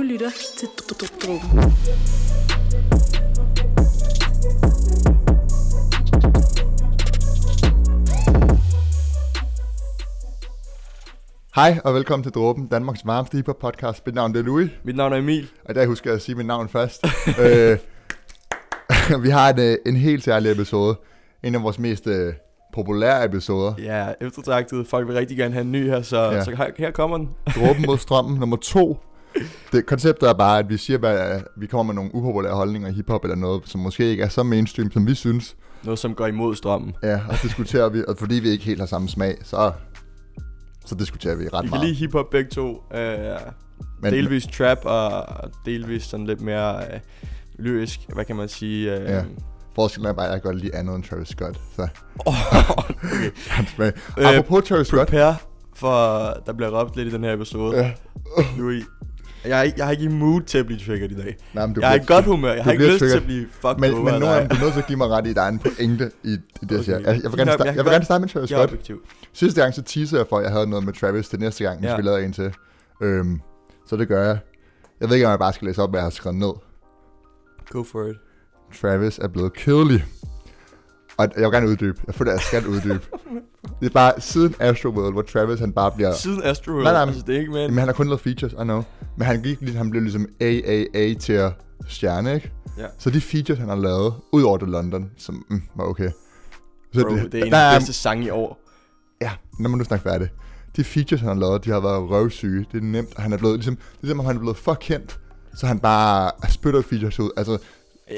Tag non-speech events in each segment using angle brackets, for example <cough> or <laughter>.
Du lytter til Dråben. Hej og velkommen til Dråben, Danmarks varmeste hiphop podcast. Mit navn er Louis, Mit navn er Emil. og i dag husker jeg at sige mit navn først. <laughs> øh, <laughs> vi har en, øh, en helt særlig episode. En af vores mest øh, populære episoder. Ja, eftertragtet. Folk vil rigtig gerne have en ny her, så, ja. så her, her kommer den. Dråben <laughs> mod strømmen. Nummer to. <laughs> Det, konceptet er bare, at vi siger, at vi kommer med nogle upopulære holdninger i hiphop eller noget, som måske ikke er så mainstream, som vi synes. Noget, som går imod strømmen. Ja, og så diskuterer vi, og fordi vi ikke helt har samme smag, så, så diskuterer vi ret Vi kan meget. lide hiphop begge to. Uh, Men- delvis trap og delvis sådan lidt mere uh, lyrisk, hvad kan man sige. Uh, Ja. Forskellen er bare, at jeg godt lide andet end Travis Scott. Så <laughs> okay. hans smag. Øh, Apropos Travis Scott. Prepare for, der bliver råbt lidt i den her episode. Ja. Louis, jeg er, jeg har ikke i mood til at blive triggered i dag. Nej, men du jeg er i godt humør. Jeg har ikke lyst til triggered. at blive fucked Men, over men dem, dig. du er nødt til at give mig ret i, der er en pointe i, i det, jeg siger. Okay. Jeg, jeg, vil gerne, starte, jeg jeg, vil gerne starte med Travis er Scott. objektiv. Sidste gang så teasede jeg for, at jeg havde noget med Travis til næste gang, hvis Ja. vi lavede en til. Øhm, så det gør jeg. Jeg ved ikke, om jeg bare skal læse op, hvad jeg har skrevet ned. Go for it. Travis er blevet kedelig. Og jeg vil gerne uddybe. Jeg føler, jeg skal uddybe. det er bare siden Astroworld, hvor Travis han bare bliver... Siden Astro Nej, nej, altså det er ikke mere Men han har kun lavet features, I know. Men han gik han blev ligesom AAA til at stjerne, ikke? Ja. Så de features, han har lavet, ud over The London, som mm, var okay. Så Bro, det er en af de bedste sange i år. Ja, lad mig nu snakke færdigt. De features, han har lavet, de har været røvsyge. Det er nemt, han er blevet, ligesom, det er ligesom, om han er blevet for kendt, så han bare spytter features ud. Altså,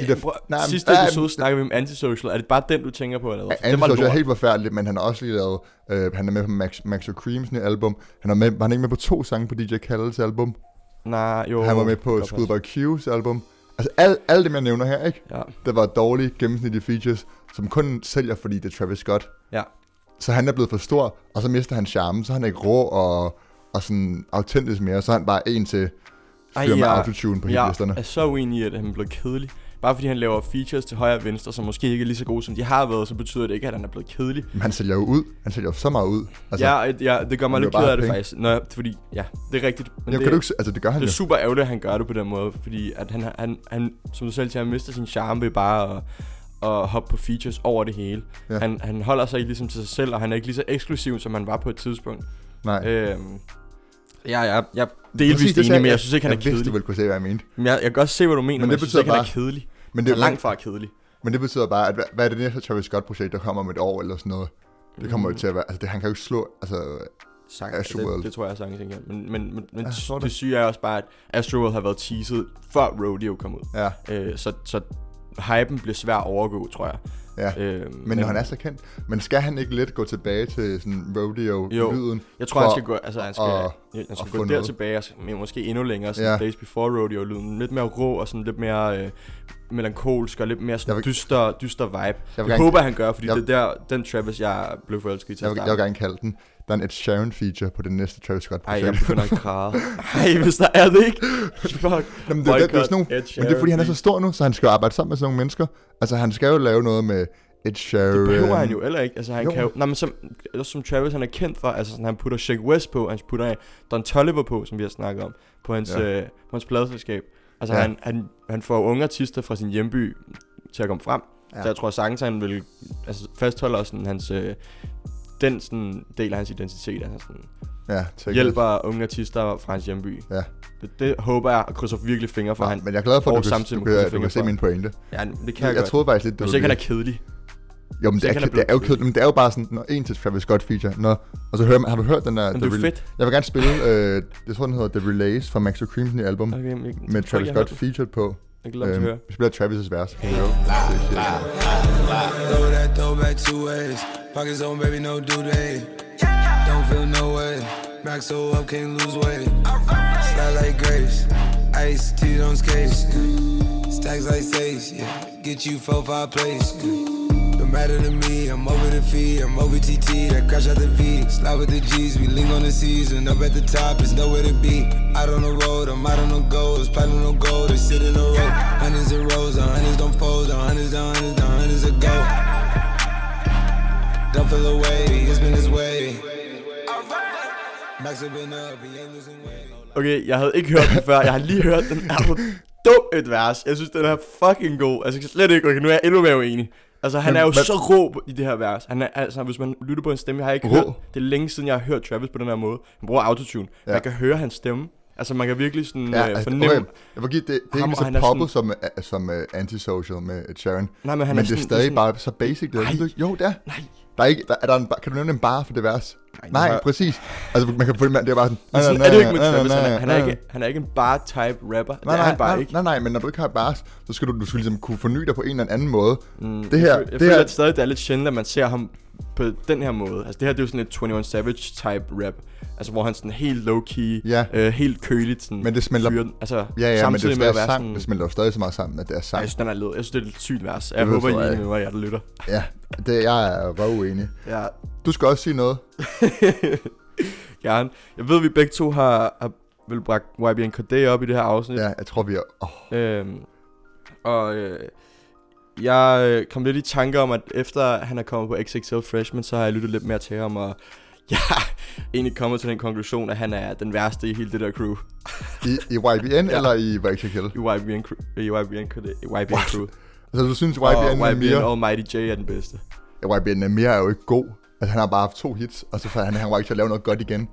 de der, Øh, Prøv, nej, sidste nej, episode men- snakkede vi om Antisocial. Er det bare den, du tænker på? Eller hvad? For Andy den var Social er helt forfærdeligt, men han har også lige lavet, øh, han er med på Max, Max Creams nye album. Han er med, var han ikke med på to sange på DJ Khaled's album? Nej, jo. han var med på Schoolboy Q's album. Altså, alle, alle dem, jeg nævner her, ikke? Ja, Det var dårlige, gennemsnitlige features, som kun sælger, fordi det er Travis Scott. ja. Så han er blevet for stor, og så mister han charmen, så er han ikke rå og, og sådan autentisk mere, så er han bare en til Ej, fyre med jeg- autotune på Jeg hitlisterne. er så uenig i, at han blev kedelig. Bare fordi han laver features til højre og venstre, som måske ikke er lige så gode, som de har været, så betyder det ikke, at han er blevet kedelig. Men han sælger jo ud. Han sælger jo så meget ud. Altså, ja, ja, det gør mig lidt ked bare af det faktisk. Nå, fordi, ja, det er rigtigt. Men Jamen, det, kan du ikke, altså det gør han det jo. er super ærgerligt, at han gør det på den måde, fordi at han, han, han som du selv siger, han mister sin charme ved bare at, at hoppe på features over det hele. Ja. Ja. Han, han holder sig ikke ligesom til sig selv, og han er ikke lige så eksklusiv, som han var på et tidspunkt. Nej. Øhm, ja, jeg, jeg er delvist enig, men jeg synes ikke, han jeg er vidste, kedelig. du ville kunne se, hvad jeg mente. Men jeg, jeg kan godt se, hvad du mener, Men men, det jeg synes ikke, han er bare- kedelig. Men Det er langt fra kedelig. men det betyder bare, at hvad, hvad er det næste Travis Scott-projekt, der kommer om et år eller sådan noget? Det kommer jo til at være, altså det, han kan jo ikke slå, altså Sang, Astroworld. det, det, tror jeg sagtens ikke. Men, men, men, men Ja, det. det. syge er også bare, at Astroworld har været teaset før Rodeo kom ud. ja, Øh, så, så hypen bliver svær at overgå, tror jeg. ja. Øh, Men når han er så kendt, men skal han ikke lidt gå tilbage til sådan rodeo-lyden? Jeg tror, for han skal gå, altså, han skal, at- at skal få gå der noget. tilbage, og men måske endnu længere, sådan Ja. Days Before Rodeo-lyden. Lidt mere rå og sådan lidt mere øh, melankolsk og lidt mere Jeg sådan vil- dyster, dyster vibe. Jeg Jeg gerne- håber, han gør, fordi jeg- det er der, den Travis, jeg blev forelsket i til Jeg vil, jeg vil gerne kalde den. Der er en Ed Sheeran feature på det næste Travis Scott Ej, projekt. jeg begynder at græde. <laughs> Ej, hvis der er det ikke. Fuck. Jamen, det, det, det, er sådan nogle, men det er fordi, han er så stor nu, så han skal arbejde sammen med sådan nogle mennesker. Altså, han skal jo lave noget med Ed Sheeran. Det behøver han jo heller ikke. Altså, han Jo. kan jo... Nej, men som, som Travis, han er kendt for, altså sådan, han putter Shake West på, han putter Don Toliver på, som vi har snakket om, på hans, Ja. ja. øh, på hans pladeselskab. Altså, Ja. ja. han, han, han får unge artister fra sin hjemby til at komme frem. Ja. Ja. Så jeg tror, sagtens han vil altså, fastholde også sådan, hans, øh, den sådan, del af hans identitet. Altså, sådan, Ja, take hjælper unge artister fra hans hjemby. Ja. Det, det håber jeg, og krydser virkelig fingre for, Nå, han... men jeg er glad for, at du kan, samtidig du kan, du kan se fingre for. min pointe. Ja, det kan Jeg, jeg, jeg troede faktisk lidt, du Hvis ville ikke han er kedelig. Jo, men det er, det er jo kedeligt, men det er jo bare sådan, når en til Travis Scott feature, når, og så hører man, har du hørt den der... Men det er fedt. Jeg vil gerne spille, øh, jeg tror den hedder The Relays fra Max Creams nye album, Okay, jeg, med Travis Scott featured på. det. Jeg glæder mig til at høre. vi spiller Travis' vers. Det er ways. Pockets on, baby, no due date. Don't feel no way. Back so up, can't lose weight. Slide like grapes. Ice tea on skates. Stacks like sage. Yeah. Get you four, five place. Yeah. Matter to me. I'm over the fee. I'm over TT. That crash out the V. Slide with the G's. We link on the season. Up at the top, it's nowhere to be. Out on the road. I'm out on the goals. Platinum no gold. They sit in a row. Hundreds of rows. The hundreds don't fold. The hundreds, the hundreds, the hundreds a go. Don't feel away, it's been this way. Okay, jeg havde ikke hørt den før. Jeg har lige hørt den. Er du dum et vers? Jeg synes, den er fucking god. Altså, jeg kan slet ikke... Okay, nu er jeg endnu mere uenig. Altså, han Men er jo hvad- så rå i det her vers. Han er, altså, hvis man lytter på en stemme, jeg har ikke Rå? hørt... Det er længe siden, jeg har hørt Travis på den her måde. Han bruger autotune. Ja. Man kan høre hans stemme. Altså, man kan virkelig sådan Ja, øh, altså, fornemme... okay, jeg vil give det, det er Ham, ikke han så poppet som, uh, som uh, antisocial med Ed Sheeran. Nej, men han men er det er sådan, stadig sådan, bare så basic. Det er, Nej. jo, det er. Nej. Der er ikke, der, er der en, kan du nævne en bar for det vers? Nej, Nej, har- præcis. Altså, man kan få det med, det er bare sådan... Men sådan nej, er det ikke nej. Han nej, er, han, er nej, ikke, han er ikke en bar-type rapper. det Nej, er nej, han bare nej, ikke. nej, nej, men når du ikke har bars, så skal du, du skal ligesom kunne forny dig på en eller anden måde. Mm, Det her- jeg, jeg det føler her- stadig, det er lidt sjældent, at man ser ham på den her måde. Altså det her, det er jo sådan et 21 Savage type rap. Altså hvor han sådan helt low-key, Ja. øh, helt køligt sådan Men det smelter- fyrer. Altså Ja, ja, men det samtidig med at være sang. sådan... Det smelter jo stadig så meget sammen, at det er sang. jeg synes, den er led. Jeg synes, det er et sygt vers. Jeg Det håber, I er jeg enige med mig, jeg der lytter. Ja, det, jeg er røv uenig. Ja, Du skal også sige noget. <laughs> gerne. Jeg ved, at vi begge to har, har vel bragt YBNKD op i det her afsnit. Ja, jeg tror, vi er... Oh, Øhm, og øh, jeg øh, kom lidt i tanke om, at efter han er kommet på XXL Freshman, så har jeg lyttet lidt mere til ham, og <laughs> jeg er egentlig kommet til den konklusion, at han er den værste i hele det der crew. I, I YBN ja. eller i YXL? I YBN, i YBN, i YBN What? crew. Altså, du synes, YBN og er YBN mere... Almighty J er den bedste. Ja, YBN er mere er jo ikke god. Altså, han har bare haft to hits, og så får han, han var ikke til at lave noget godt igen.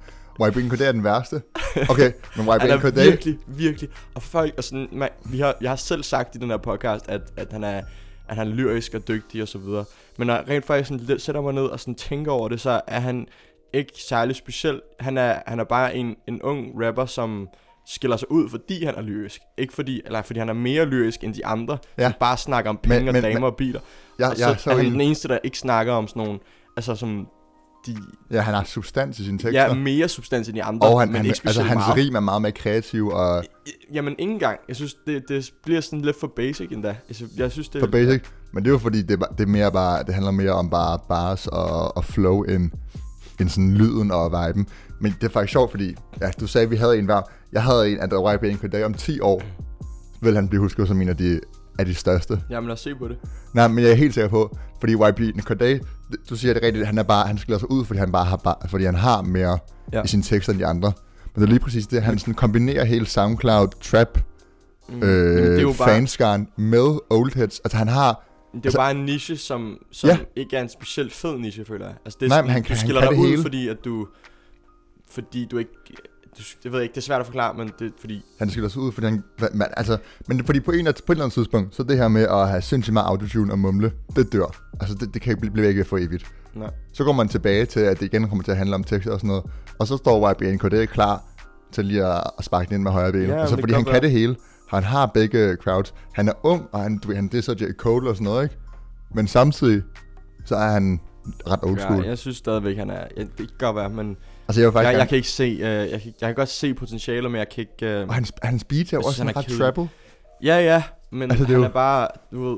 YBN KD er den værste. <laughs> Okay, men er YBN KD... virkelig, virkelig. Og folk, og sådan, man, vi har, jeg har selv sagt i den her podcast, at, at han er at han er lyrisk og dygtig og så videre. Men når jeg rent faktisk sådan lidt sætter mig ned og sådan tænker over det, så er han ikke særlig speciel. Han er, han er bare en, en ung rapper, som skiller sig ud, fordi han er lyrisk. Ikke fordi, eller fordi han er mere lyrisk end de andre, Ja. som bare snakker om penge Men- og men- damer men- og biler. Ja, og ja, så, så er han en, den eneste, der ikke snakker om sådan nogle, altså som de, ja, han har substans i sine tekster. ja, mere substans end de andre, og han, men han, ikke altså, specielt hans meget. rim er meget mere kreativ og Jamen, ikke engang. Jeg synes, det, det bliver sådan lidt for basic endda. Jeg synes, jeg synes det for basic. Men det er jo fordi, det det er mere bare, det handler mere om bare bars og, og flow end, end sådan lyden og viben. Men det er faktisk sjovt, fordi ja, du sagde, at vi havde en hver. Jeg havde en, at der var YBN KD om 10 år, vil han blive husket som en af de, af de største. Jamen, lad os se på det. Nej, men jeg er helt sikker på, fordi YB Corday, du siger det rigtigt, han er bare, han skiller sig ud, fordi han bare har, bare, fordi han har mere Ja. i sine tekster end de andre. Men det er lige præcis det, han sådan kombinerer hele SoundCloud, trap, Mm. er øh, bare, fanskaren med old heads. Altså han har, det er altså- bare en niche, som, som Ja. ikke er en specielt fed niche, føler jeg. Altså, det er Nej, sådan, men han du han skiller kan dig ud, fordi at du... Fordi du ikke... Du, jeg ved ikke, det er svært at forklare, men det er fordi... han skiller sig ud, fordi han, man, altså, men det er fordi på, en, på et eller andet tidspunkt, så det her med at have sindssygt meget autotune og mumle, det dør. Altså det, det kan ikke blive, blive ikke for evigt. Nej. Så går man tilbage til, at det igen kommer til at handle om tekster og sådan noget. Og så står YBNKD klar til lige at, at sparke den ind med højre ben. Ja, altså det fordi han godt kan være. det hele. Han har begge crowds. Han er ung, og han, du ved, han disser J. Cole og sådan noget, ikke? Men samtidig, så er han ret old school. Ja, jeg synes stadigvæk, han er... Jeg, det kan godt være, men... altså jeg vil faktisk Jeg, jeg kan ikke se... Uh, jeg, kan, jeg kan godt se potentialer, men jeg kan ikke... Uh, Og hans, hans beat er jo også synes, han er ret trappel. Ja, ja, men Altså, det er han jo- er bare, du ved,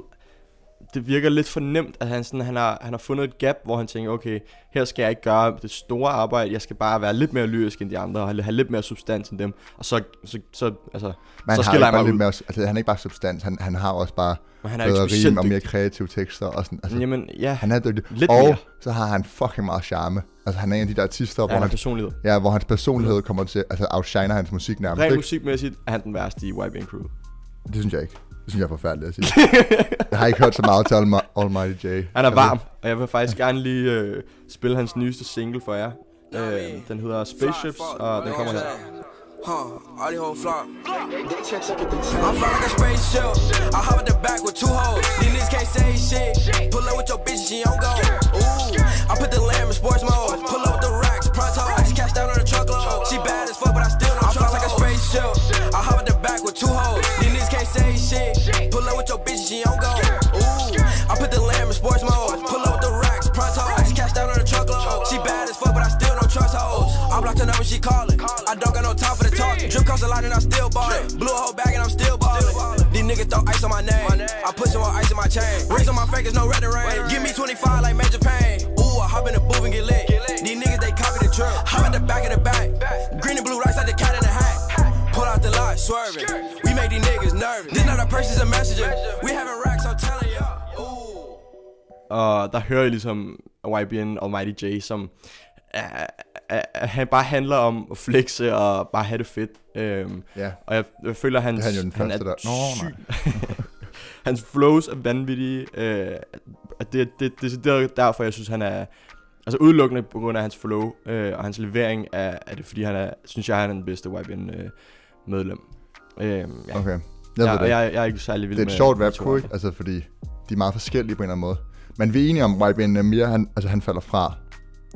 det virker lidt for nemt, at han, sådan, han, har, han har fundet et gap, hvor han tænker, okay, her skal jeg ikke gøre det store arbejde, jeg skal bare være lidt mere lyrisk end de andre, og have, lidt mere substans end dem, og så, så, så altså, Men så han skiller bare mig lidt ud. mere, altså han er ikke bare substans, han, han har også bare Men han er bedre rim og mere kreative tekster. Og sådan, altså, Jamen, ja, han er dygtig. lidt og mere. så har han fucking meget charme. Altså han er en af de der artister, ja, hvor, han han, personlighed. ja, hvor hans personlighed kommer til, altså outshiner hans musik nærmest. Rent musikmæssigt er han den værste i YBN Crew. Det synes jeg ikke. Det synes jeg er forfærdeligt at sige. jeg har ikke hørt så meget til Almighty J. Han er ved- varm, og jeg vil faktisk gerne lige øh, spille hans nyeste single for jer. Øh, den hedder Spaceships, og den kommer her. Huh, all these hoes flop. I'm fly like a spaceship. I hop at the back with two hoes. These niggas can't say shit. Pull up with your bitch, she on go. Ooh, I put the lamb in sports mode. Pull up with the racks, pronto. Cash down on the truckload. She bad as fuck, but I still don't trust like a spaceship. I hop at the back with two hoes. Can't say shit. Pull up with your bitch, she on go. Ooh, I put the lamb in sports mode. Pull up with the racks, pronto. Cash down on the truckload. She bad as fuck, but I still don't trust hoes. I blocked her number, she calling. I don't got no time for the talk. Drip costs a lot and I still it. Blew a whole bag and I'm still ballin'. These niggas throw ice on my name. I put some more ice in my chain. Rings on my fingers, no red rain. Give me 25 like Major Pain. Ooh, I hop in the booth and get lit. These niggas, they copy the trip. Hop at the back of the bank. Green and blue rice like the cat in the hat. Pull out the lot, swerving. We a messenger. We having racks, I'm telling ya. Ooh. Og der hører I ligesom YBN Almighty J, som er, at han bare handler om at flexe og bare have det fedt. Øhm, Ja. og jeg, jeg føler, at hans, Det er han jo den han første, der- Nå, syg. <laughs> hans flows er vanvittige. Øh, og det, det, det, det er derfor, jeg synes, han er... Altså udelukkende på grund af hans flow øh, og hans levering, er, er det fordi, han er, synes jeg, han er den bedste YBN øh, medlem. Øh, ja. Okay. Jeg Jeg, ved ja, det jeg, jeg er ikke særlig vild Det er med et sjovt de rap to crew, ikke? andre. Altså, fordi de er meget forskellige på en eller anden måde. Men vi er enige om, at YBN Amir, han, altså, han falder fra.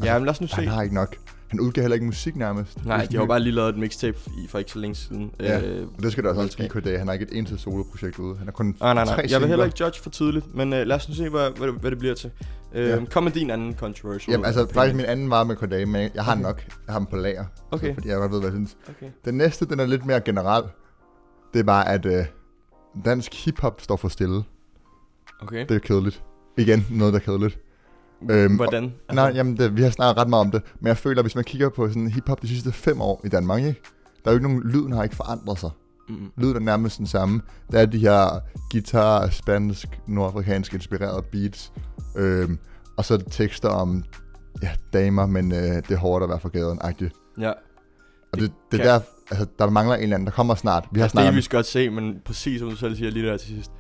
Ja, men lad os nu se. Han har ikke nok. Han udgiver heller ikke musik nærmest. Nej, de har bare lige lavet et mixtape i, for ikke så længe siden. Ja, Øh, Og det skal der også Voldskab. give KD. Han har ikke et eneste soloprojekt ude. Han har kun Nej, nej, tre. Jeg vil singler. heller ikke judge for tidligt, men øh, lad os nu se, hvad, hvad, det, hvad det bliver til. Øh, Ja. Kom med din anden controversial. Jamen, altså, faktisk min anden var med KD, men jeg har den nok. Jeg har den på lager. Okay. Fordi jeg godt ved, hvad jeg synes. Okay. Den næste, den er lidt mere generel. Det er bare, at øh, dansk hiphop står for stille. okay. Det er kedeligt. Igen, noget, der er kedeligt. Øhm, Hvordan? Altså, Nej, jamen, det, vi har snakket ret meget om det. Men jeg føler, at hvis man kigger på sådan hiphop de sidste fem år i Danmark, ikke? Der er jo ikke nogen, lyden har ikke forandret sig. Mm, Lyden er nærmest den samme. Der er de her guitar, spansk, nordafrikansk inspirerede beats. Øhm, og så er tekster om ja, damer, men øh, det er hårdt at være for gaden -agtigt. ja. Og det, det er kan- der, altså, der mangler en eller anden, der kommer snart. Vi har Det snakket er om, vi godt se, men præcis som du selv siger lige der til sidst,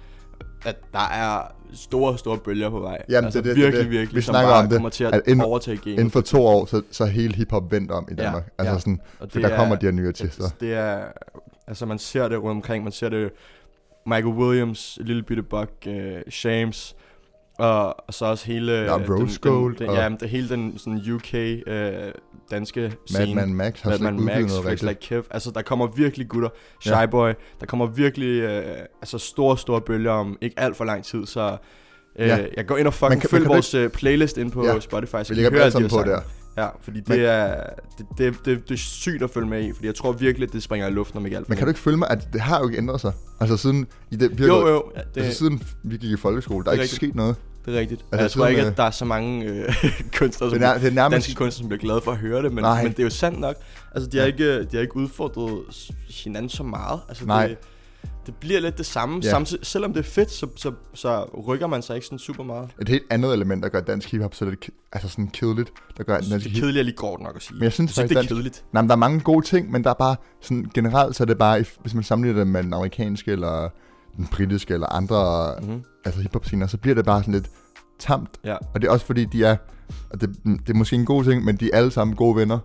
at der er store, store bølger på vej. Jamen, altså, det er det, det er virkelig, det. virkelig, Vi som snakker om det, kommer til at, at inden- overtage gamet. inden for to år, så, så er hele hiphop vendt om i Ja, Danmark. altså ja. sådan, Og for det der kommer er- de her nye artister. Det, det er, altså man ser det rundt omkring, man ser det Michael Williams, Lille Bitte Buck, uh, Shams, og, så også hele... Ja, den- Rose Gold, Den, den, ja, det hele den sådan UK uh, danske scene. Madman Max har slet Madman ikke udgivet Max, noget Flex rigtigt. Like Kev. Altså, der kommer virkelig gutter. Ja. Shy Boy. Der kommer virkelig øh, altså store, store bølger om ikke alt for lang tid. Så øh, Ja. jeg går ind og fucking kan- følg man kan vores øh, playlist ind på Ja. Spotify, så Vi I høre alle sammen på sange. der. Ja, fordi Men- det er, det, det, det, det er sygt at følge med i, fordi jeg tror virkelig, at det springer i luften om ikke alt for Men kan du ikke følge mig, at det har jo ikke ændret sig? Altså siden, i det, vi har Jo, gået- jo, ja, det, altså, siden vi gik i folkeskole, der er ikke rigtigt. sket noget. det er rigtigt. altså, jeg tror ikke, øh, at der er så mange øh, <laughs> kunstnere, som Det er, det er nærmest... danske kunstnere, som bliver glade for at høre det, men, Nej. men det er jo sandt nok. Altså, de har, Ja. ikke, de har ikke udfordret hinanden så meget. Altså, Nej. Det, det bliver lidt det samme. Ja. Samtidig, selvom det er fedt, så, så, så rykker man sig ikke sådan super meget. Et helt andet element, der gør dansk hiphop så lidt, altså sådan kedeligt, der gør dansk det er kedeligt er lige kort nok at sige. Men jeg synes jeg synes, det er faktisk, kedeligt. Nej, men der er mange gode ting, men der er bare sådan generelt, så er det bare, hvis man sammenligner det med den amerikanske, eller den britiske, eller andre Mm-hmm. altså hiphop scener, så bliver det bare sådan lidt tamt. Ja, Og det er også fordi, de er, og det, det er måske en god ting, men de er alle sammen gode venner.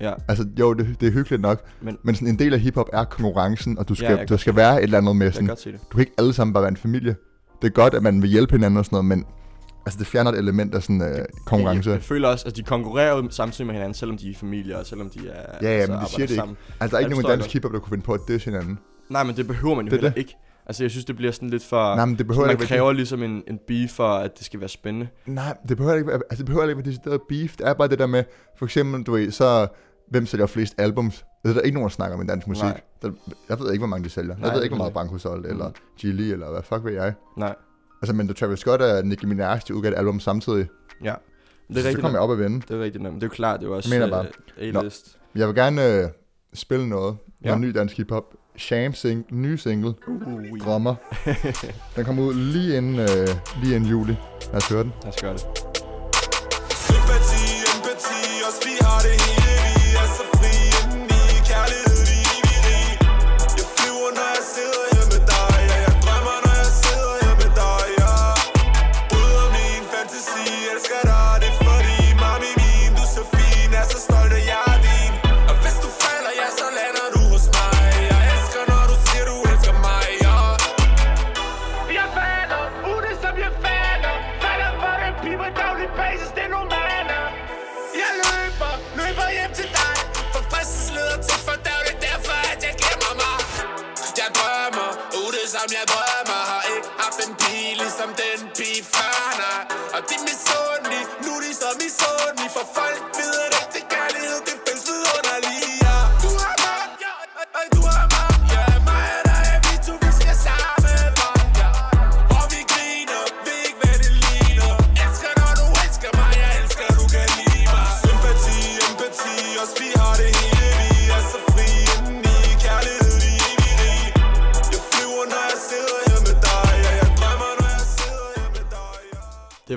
Ja. Altså, jo, det, det er hyggeligt nok, Men men sådan en del af hiphop er konkurrencen, og du skal, jeg kan du skal være et eller andet med jeg kan sådan, godt se det. du kan ikke alle sammen bare være en familie. Det er godt, at man vil hjælpe hinanden og sådan noget, men altså, det fjerner et element af sådan øh, konkurrence. Jeg, jeg føler også, at de konkurrerer jo samtidig med hinanden, selvom de er familier, og selvom de er Ja, ja, altså, men de siger det ikke. sammen. Altså, der er Ja, ikke nogen jeg dansk hiphop, der kunne finde på at disse hinanden. Nej, men det behøver man jo Det heller det. ikke. Altså, jeg synes, det bliver sådan lidt for... Nej, men det behøver man ikke kræver ligesom en, en beef for, at det skal være spændende. Nej, det behøver ikke altså, det behøver ikke være decideret beef. Det er bare det der med, for eksempel, du ved, så hvem sælger flest albums? Det er der ikke nogen, der snakker om dansk musik. Nej. Der, jeg ved ikke, hvor mange de sælger. Nej, jeg ved ikke, hvor meget Branko solgte, Mm. eller Gilly, eller hvad fuck ved jeg. Nej, Altså, men da Travis Scott og Nicki Minaj, de udgav et album samtidig, ja. Det er så rigtigt. kom jeg op og vende. Det er rigtigt. Men Det er jo klart, det er jo også Jeg mener bare- øh, A-list. Jeg vil gerne øh, spille noget. Ja. Noget ny dansk hiphop. Sham sing, nye single, Uh, Drømmer. <laughs> Den kommer ud lige inden, øh, lige inden juli. Lad os høre den. Lad os gøre det.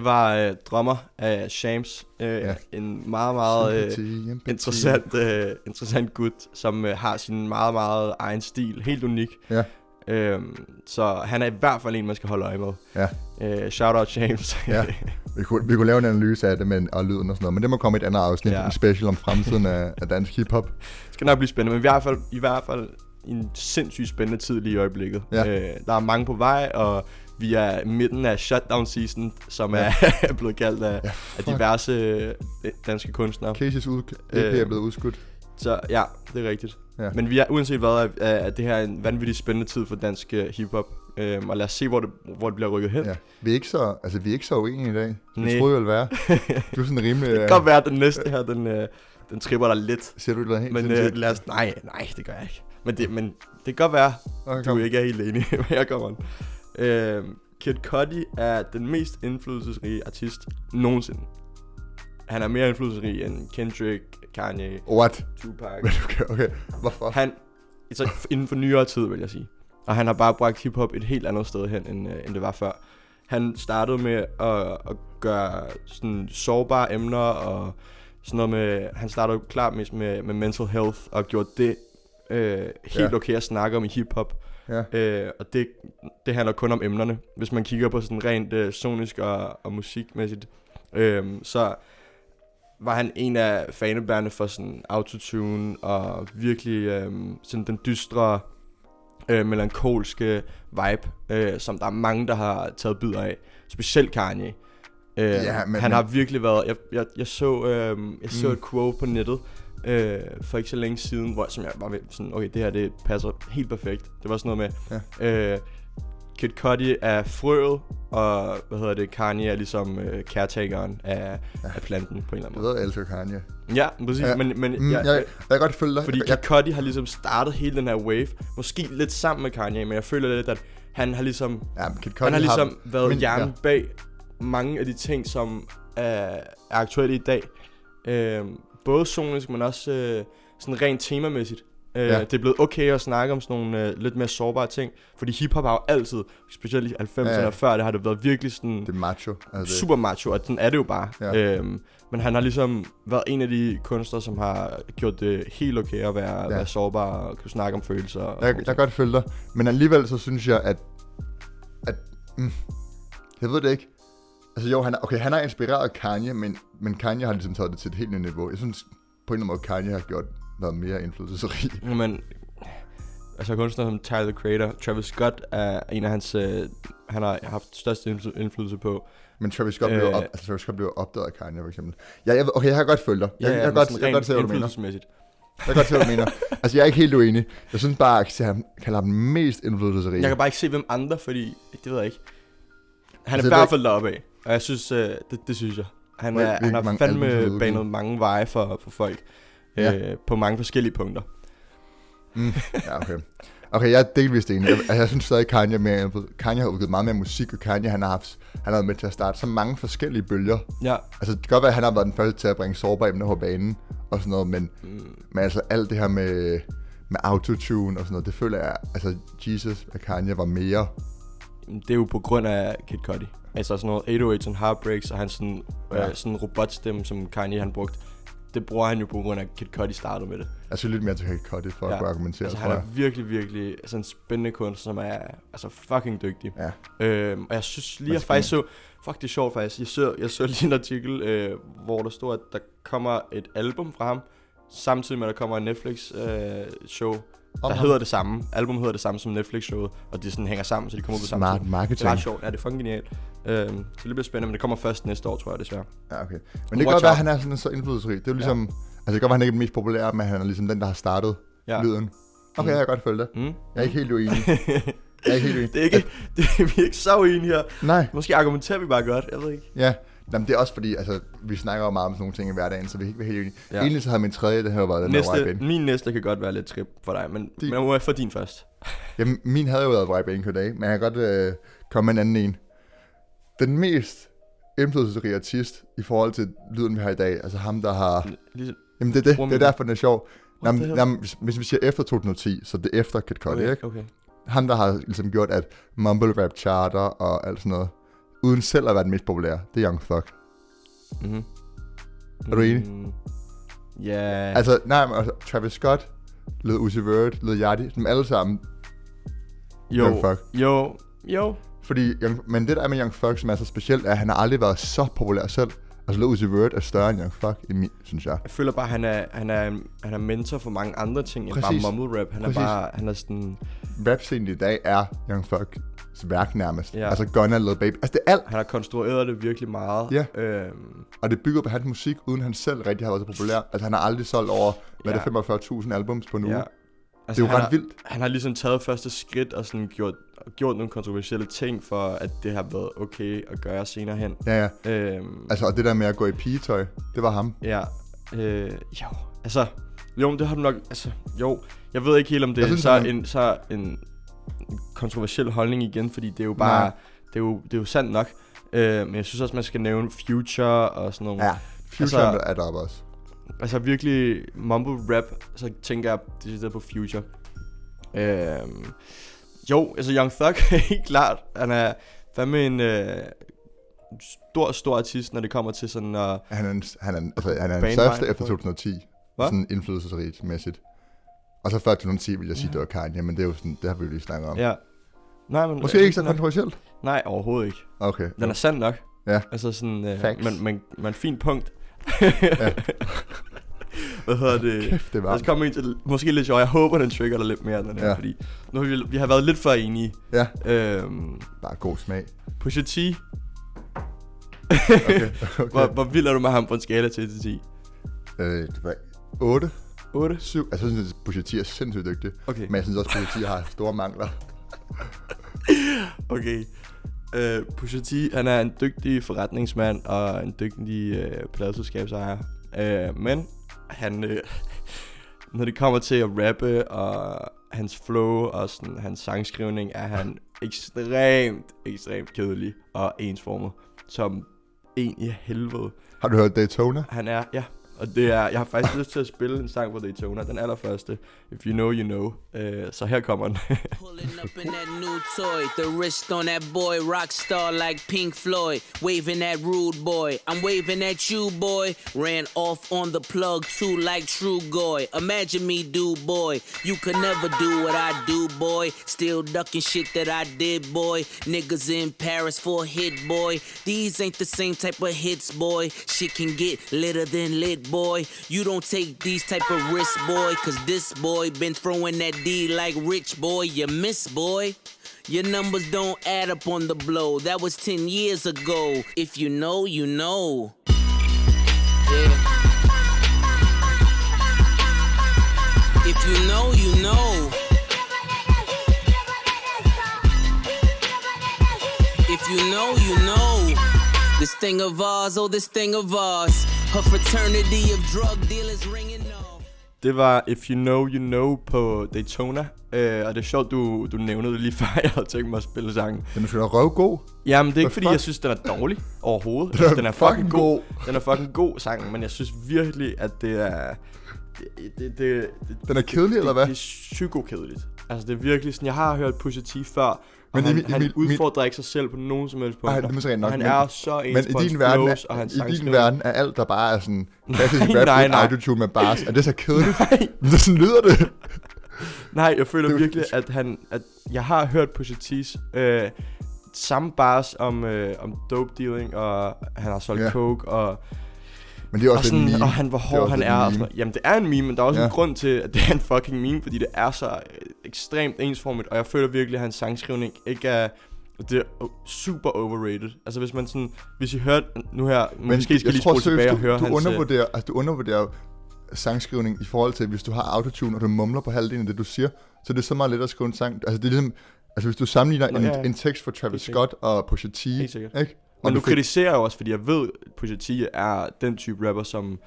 Det var øh, drummer af Shams. Øh, Ja. En meget, meget øh, interessant, øh, interessant gut, som øh, har sin meget, meget egen stil. Helt unik. Ja. Øhm, så han er i hvert fald en, man skal holde øje med. Ja. Øh, shout out James. Ja. Vi kunne, vi kunne lave en analyse af det men, og lyden og sådan noget, men det må komme i et andet afsnit. Ja. en special om fremtiden af, af dansk hiphop. Det skal nok blive spændende, men i hvert fald, i hvert fald en sindssygt spændende tid lige i øjeblikket. Ja. Øh, der er mange på vej, og vi er midten af shutdown season, som Ja. er <laughs> blevet kaldt af, Ja, af diverse øh, danske kunstnere. Casey's ud, EP Øh. er blevet udskudt. Så ja, det er rigtigt. Ja. Men vi er, uanset hvad, er, er det her en vanvittig spændende tid for dansk uh, hiphop. Øhm, og lad os se, hvor det, hvor det bliver rykket hen. Ja. Vi er ikke så, altså, vi er ikke så uenige i dag. Det Nej. troede jeg ville være. <laughs> Du er sådan rimelig... Det kan godt være, at den næste her, den, øh, den tripper dig lidt. Siger du det helt Men øh, lad os, nej, nej, det gør jeg ikke. Men det, men det kan godt være, Okay, du kom. ikke er helt enig <laughs> med, jeg kommer Øhm, Kid Cudi er den mest indflydelsesrige artist nogensinde. Han er mere indflydelsesrig end Kendrick, Kanye, What? Tupac. <laughs> Okay, okay. Hvorfor? Han, altså inden for nyere tid, vil jeg sige. Og han har bare bragt hiphop et helt andet sted hen, end, øh, end det var før. Han startede med at, at gøre sådan sårbare emner, og sådan noget med, han startede klart mest med, med mental health, og gjorde det øh, helt ja. okay at snakke om i hiphop. Ja. Øh, og det, det handler kun om emnerne. Hvis man kigger på sådan rent øh, sonisk og, og musikmæssigt, øh, så var han en af fanebærende for sådan autotune og virkelig øh, sådan den dystre, øh, melankolske vibe, øh, som der er mange, der har taget bidder af. Specielt Kanye. Øh, Ja, men- han har virkelig været... Jeg, jeg, jeg så, øh, jeg så Mm. et quote på nettet øh, for ikke så længe siden, hvor som jeg var ved, sådan, okay, det her det passer helt perfekt. Det var sådan noget med, ja. øh, Kid Cudi er frøet, og hvad hedder det, Kanye er ligesom øh, caretakeren af, ja. af planten på en eller Jeg anden måde. ved, jeg elsker Kanye. Ja, præcis, Ja. men, men Mm, ja, jeg, jeg kan godt følge dig. fordi jeg, Kid Cudi har ligesom startet hele den her wave, måske lidt sammen med Kanye, men jeg føler lidt, at han har ligesom, ja, Kid Cudi han har ligesom været men- hjernen ja. bag mange af de ting, som er, er aktuelle i dag. Øh, både sonisk, men også øh, sådan rent temamæssigt. Øh, Ja. Det er blevet okay at snakke om sådan nogle øh, lidt mere sårbare ting, fordi hiphop har jo altid, specielt i 90'erne Ja, og før, det har det været virkelig sådan Det er macho. Altså, super macho, og sådan er det jo bare. Ja. Øhm, men han har ligesom været en af de kunstnere, som har gjort det helt okay at være, Ja. være sårbar og kunne snakke om følelser. Og jeg, jeg kan godt følge dig. Men alligevel så synes jeg, at... at mm, jeg ved det ikke. Altså jo, han okay, han har inspireret Kanye, men, men Kanye har ligesom taget det til et helt nyt niveau. Jeg synes på en eller anden måde, Kanye har gjort noget mere indflydelsesrig. <laughs> Men altså kunstnere som Tyler the Creator, Travis Scott er en af hans, øh, han har haft indfly- indflydelse på. Men Travis Scott, øh, blev, op, altså, Travis Scott blev opdaget af Kanye, for eksempel. Ja, jeg, okay, jeg kan godt følge dig. Jeg, jeg, jeg, men godt, jeg kan godt se, hvad du mener. Jeg kan godt se, hvad du mener. Altså, jeg er ikke helt uenig. Jeg synes bare, at han kalder ham mest indflydelsesrige. Jeg kan bare ikke se, hvem andre, fordi det ved jeg ikke. Han Altså, er jeg i hvert fald deroppe af, og jeg synes, øh, det, det synes jeg. Han, er, han har fandme banet mange veje for, for folk. Ja. Øh, på mange forskellige punkter. Mm, ja, okay. Okay, jeg er delvist enig. Jeg, altså, jeg synes stadig, Kanye er mere. Kanye har udgivet meget mere musik, og Kanye han har, haft, han har været med til at starte så mange forskellige bølger. Ja, Altså, det kan godt være, at han har været den første til at bringe sårbare emner på banen og sådan noget, men, mm, men altså alt det her med, med autotune og sådan noget, det føler jeg, altså Jesus og Kanye var mere. Det er jo på grund af Kid Cudi. Altså sådan noget 808s and Heartbreaks, og hans sådan, Ja. ja. øh, sådan robotstemme, som Kanye han brugte. Det bruger han jo på grund af, at Kid Cudi startede med det. Jeg synes lidt mere til Kid Cudi for ja. at kunne argumentere, altså, han er virkelig, virkelig altså, en spændende kunstner, som er altså, fucking dygtig. Ja. Øhm, og jeg synes lige, jeg faktisk så... Fuck, det er sjovt faktisk. Jeg så, jeg så lige en artikel, øh, hvor der stod, at der kommer et album fra ham, samtidig med, at der kommer en Netflix-show, der ham? hedder det samme. Album hedder det samme som Netflix-showet, og de sådan hænger sammen, så de kommer ud på samme Smart tid. Det marketing. er ret sjovt. Ja, det er fucking genialt. Øhm, så det bliver spændende, men det kommer først næste år, tror jeg desværre. Ja, okay. Men det kan godt være, at han er sådan så indflydelsesrig. Det er jo ligesom, ja. altså det kan godt være, at han ikke er den mest populære, men han er ligesom den, der har startet. Ja. lyden. Okay, Mm. jeg kan godt følge det. Mm. Jeg er ikke helt uenig. <laughs> Jeg er ikke helt uenig. det er ikke, <laughs> det, vi er ikke så uenige her. Nej, Måske argumenterer vi bare godt, jeg ved ikke. ja. Jamen, det er også fordi, altså, vi snakker jo meget om sådan nogle ting i hverdagen, så vi kan ikke være helt enige. Ja. Egentlig så havde min tredje, det her været den Næste, min næste kan godt være lidt trip for dig, men, din. men må jeg få din først? <laughs> Jamen, min havde jo været Vibe Inc. i dag, men jeg kan godt øh, komme med en anden en. Den mest indflydelsesrige artist i forhold til lyden, vi har i dag, altså ham, der har... Lige, Jamen, det er det, det er derfor, den er sjov. Jamen, jamen, hvis, hvis vi siger efter 2010, så det er efter Kid Cudi, okay, ikke? okay. ham, der har ligesom gjort, at mumble rap charter og alt sådan noget, uden selv at være den mest populære, det er Young Thug. Mm-hmm. Er du enig? Mm, Ja. Altså, nej, men altså, Travis Scott, Lil Uzi Vert, Lil Yachty, som alle sammen, jo, Young Thug. jo, jo. fordi, Young, men det der er med Young Thug, som er så specielt, er, at han har aldrig været så populær selv. Altså, Uzi Vert er større end Young min, synes jeg. Jeg føler bare, at han er, han er, han er mentor for mange andre ting end bare mumble rap. Han Præcis. er bare, han er sådan, Rap-scenen i dag er Young Thugs værk nærmest. Ja. Altså, Gunna, Lil Baby. Altså, det er alt. han har konstrueret det virkelig meget. Ja. Øhm, Og det bygger på hans musik, uden han selv rigtig har været så populær. Altså, han har aldrig solgt over, hvad Ja. det, 45.000 albums på en uge. Ja. Det er jo ret har, vildt. Han har ligesom taget første skridt og sådan gjort, gjort nogle kontroversielle ting for, at det har været okay at gøre senere hen. Ja, ja. Øhm, Altså, og det der med at gå i pigetøj, det var ham. Ja, øh, jo, altså, jo, det har du nok, altså, jo, jeg ved ikke helt, om det er synes, så, han en, så en kontroversiel holdning igen, fordi det er jo bare, Nej. det er jo, det er jo sandt nok, øh, men jeg synes også, man skal nævne Future og sådan nogle, Ja. Future Altså- altså, er deroppe også. Altså virkelig mumble rap, så tænker jeg decideret på Future. Øh, jo, altså Young Thug er <laughs> helt klart, han er fandme en øh, stor, stor artist, når det kommer til sådan at Han er, en, han er, en- altså, han er Banevejen største efter for- 2010. Hvad? Sådan indflydelsesrigt mæssigt. Og så før 2010 vil jeg sige, det var Kanye, men det er jo sådan, det har vi jo lige snakket om. Ja. Nej, men... Måske ikke så kontroversielt. Nej, overhovedet ikke. Okay. Den er sand nok. Ja. Altså sådan... Øh, Facts. men, men, men fint punkt. <laughs> Hvad hedder det? Kæft, det Lad var. os komme ind til måske lidt sjovt. Jeg håber, den trigger dig lidt mere, den her. Ja. Fordi nu har vi, vi har været lidt for enige. Ja, Øhm, bare god smag. Pusha T. Okay. <laughs> okay. Hvor, hvor vild er du med ham på en skala til 1 til 10? Øh, det var 8, 8? 7. Altså, jeg synes, Pusha T er sindssygt dygtig. Okay. Men jeg synes også, Pusha T har store mangler. <laughs> Okay. Uh, Pusha T, han er en dygtig forretningsmand og en dygtig uh, pladselskabsejer. Uh, men han, uh, <laughs> når det kommer til at rappe og hans flow og sådan, hans sangskrivning, er han ekstremt, ekstremt kedelig og ensformet. Som en i helvede. Har du hørt Daytona? Han er, ja. Og det er, jeg har faktisk lyst til at spille en sang på Daytona, den allerførste. If you know, you know. Uh, så her kommer den. <laughs> Pulling up in that new toy, the wrist on that boy, rock star like Pink Floyd, waving at rude boy. I'm waving at you, boy. Ran off on the plug too, like True Goy. Imagine me, do boy. You could never do what I do, boy. Still ducking shit that I did, boy. Niggas in Paris for hit, boy. These ain't the same type of hits, boy. Shit can get litter than lit, boy. You don't take these type of risks, boy. Cause this boy been throwing that D like rich, boy. You miss, boy. Your numbers don't add up on the blow. That was 10 years ago. If you know, you know. Yeah. If you know, you know. If you know, you know. This thing of ours, oh, this thing of ours. A fraternity of drug dealers ringing off. Det var If You Know, You Know på Daytona. Øh, og det er sjovt, du, du nævnte det lige <laughs> før, jeg havde tænkt mig at spille sangen. Den er sgu da røvgod. Jamen, det er ikke fordi, jeg synes, den er dårlig overhovedet. Den er Altså, den er fucking, fucking god. god. Den er fucking god sang, men jeg synes virkelig, at det er... Det, det, det, det, Den er kedelig, eller hvad? Det er psykokedeligt. Altså, det er virkelig sådan... Jeg har hørt Pusha T før, Men han, Emil- han udfordrer ikke sig selv på nogen som helst punkter. Ej, det er nok, han men- er så ens Men i på din, verden flows og er, hans i din verden er alt, der bare er sådan <laughs> klassisk rap nej, nej. autotune med bars. Er det så kedeligt? <laughs> Nej. Sådan lyder det. <laughs> Nej, jeg føler Det er virkelig, at han, at jeg har hørt Pusha T's øh, samme bars om, øh, om dope dealing, og han har solgt Ja. coke, og, Men det er og, også en sådan, meme. og han, hvor hård han er. en Og sådan. Jamen, det er en meme, men der er også ja. En grund til, at det er en fucking meme, fordi det er så øh, ekstremt ensformigt, og jeg føler virkelig, at hans sangskrivning ikke er... Det er super overrated. Altså hvis man sådan... Hvis I hørte nu her... Men måske skal jeg lige spole tilbage og seriøst, høre du, du hans... øh, undervurderer, altså, du undervurderer sangskrivning i forhold til, hvis du har autotune, og du mumler på halvdelen af det, du siger, så det er så meget let at skrive en sang. Altså, det er ligesom, altså hvis du sammenligner Nå, en, ja, ja. en tekst for Travis Scott og Pusha T, ikke? Og Men du du fik- kritiserer jeg jo også, fordi jeg ved, at Pusha T er den type rapper, som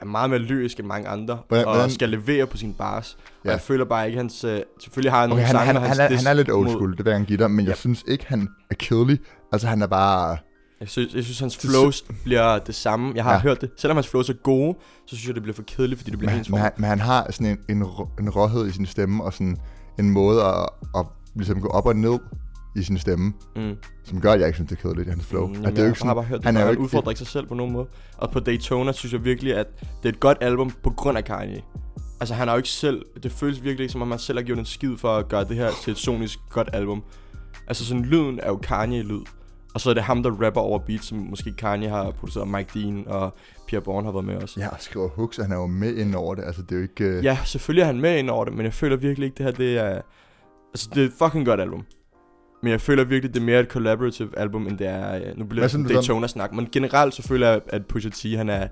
er meget mere lyrisk end mange andre, Hvordan- og hvordan- skal levere på sin bars. Og Ja. jeg føler bare ikke, hans... Øh, selvfølgelig har han Okay, nogle han, sange, han, og hans han, er, han er lidt old mod- school, det vil jeg gerne give dig, men jeg Yep. synes ikke, han er kedelig. Altså, han er bare... Jeg synes, jeg synes hans Det- flows bliver det samme. Jeg har Ja. ja. hørt det. Selvom hans flows er gode, så synes jeg, det bliver for kedeligt, fordi det bliver Men, ens men, han, men han har sådan en, en, en råhed i sin stemme, og sådan en måde at, at ligesom gå op og ned i sin stemme, Mm. som gør, at jeg ikke synes, det er kedeligt, hans flow. Mm, at det er jo ikke sådan, har bare hørt det, han er jo ikke, udfordrer ikke sig selv på nogen måde. Og på Daytona synes jeg virkelig, at det er et godt album på grund af Kanye. Altså han har jo ikke selv, det føles virkelig ikke som om han selv har gjort en skid for at gøre det her til et sonisk godt album. Altså sådan lyden er jo Kanye-lyd. Og så er det ham, der rapper over beats, som måske Kanye har produceret, Mike Dean og Pierre Bourne har været med også. Ja, og skriver hooks, han er jo med ind over det. Altså, det er jo ikke... øh, Ja, selvfølgelig er han med ind over det, men jeg føler virkelig ikke, det her det er... Altså, det er et fucking godt album. Men jeg føler virkelig, det er mere et collaborative album, end det er... øh, Nu bliver det synes? Daytona-snak, men generelt så føler jeg, at Pusha T, han er...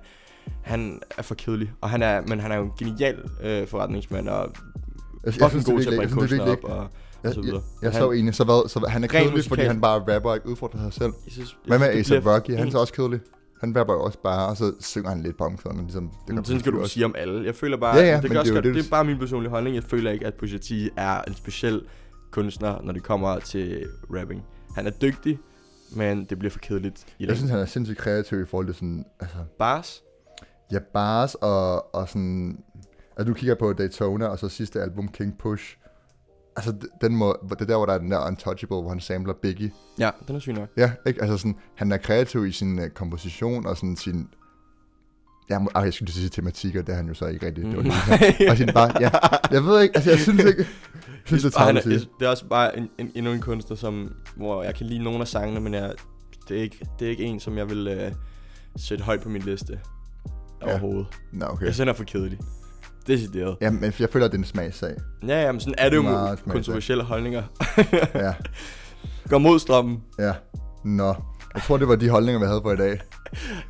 Han er for kedelig, og han er, men han er jo en genial øh, forretningsmand, og jeg, fucking god det til at bringe jeg synes, virkelig op, og, Jeg, så jeg, jeg, Men så enig, så, hvad, så han er kedelig, fordi han bare rapper og ikke udfordrer sig selv. jeg synes, Hvad med jeg synes, A$AP Rocky? Han er så også kedelig. Han rapper også bare, og så synger han lidt på omkvæderne, ligesom det Men gør sådan skal du også. sige om alle. Jeg føler bare, Ja, ja, det, også det godt, det, det, er bare min personlige holdning. Jeg føler ikke, at Pusha T er en speciel kunstner, når det kommer til rapping. Han er dygtig, men det bliver for kedeligt i Jeg synes, han er sindssygt kreativ i forhold til sådan, altså, Bars? ja, bars og, og sådan, altså du kigger på Daytona, og så sidste album, King Push. Altså, den må, det er der, hvor der er den der Untouchable, hvor han samler Biggie. Ja, den er syg nok. Ja, ikke? Altså sådan, han er kreativ i sin uh, komposition og sådan sin... Ja, må- ah, jeg skulle lige sige tematikker, det er han jo så ikke rigtigt. Det var det, <laughs> og sin bare, ja, jeg ved ikke, altså jeg synes ikke... Jeg synes, det er Og det er også bare en, en, endnu en kunstner, som, hvor jeg kan lide nogle af sangene, men jeg, det, er ikke, det er ikke en, som jeg vil øh, sætte højt på min liste Ja. overhovedet. Nå, okay. Jeg synes, er for kedelig. Decideret. Ja, men jeg føler, at det er en smagssag. Ja, ja, men sådan er det jo med kontroversielle holdninger. Ja, <laughs> Går mod strømmen. ja. Nå, jeg tror, det var de holdninger, vi havde for i dag.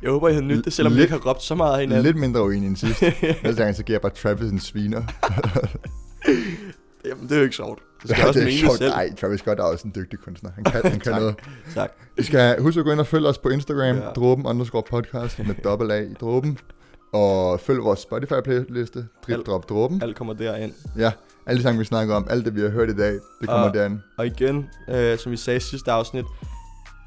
Jeg håber, I har nydt det, selvom vi ikke har råbt så meget af hinanden. Lidt mindre uenig end sidst. <laughs> Næste gang, så giver jeg bare Travis en sviner. <laughs> Jamen, det er jo ikke sjovt. Det skal Ja, også det er sjovt. selv. Nej, Travis Scott er også en dygtig kunstner. Han kan, han kan Tak. noget. Tak. I skal huske at gå ind og følge os på Instagram, Ja. dråben underscore podcast med dobbelt A i dråben. Og følg vores Spotify-playliste, Drip Alt. Drop Dråben. Alt kommer derind. Ja, alle de sange, vi snakker om, alt det, vi har hørt i dag, det kommer Og- derind. Og igen, øh, som vi sagde i sidste afsnit,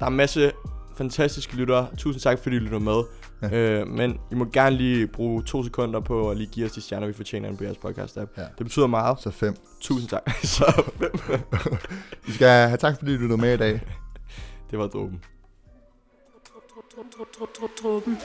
der er en masse fantastiske lyttere. Tusind tak, fordi I lytter med. Ja. Øh, men I må gerne lige bruge to sekunder på at lige give os de stjerner, vi fortjener på jeres podcast-app. Ja. Det betyder meget. Så fem. Tusind tak. <laughs> Så fem. <laughs> Vi skal have tak, fordi du lyttede med i dag. <laughs> Det var dråben. Truppen.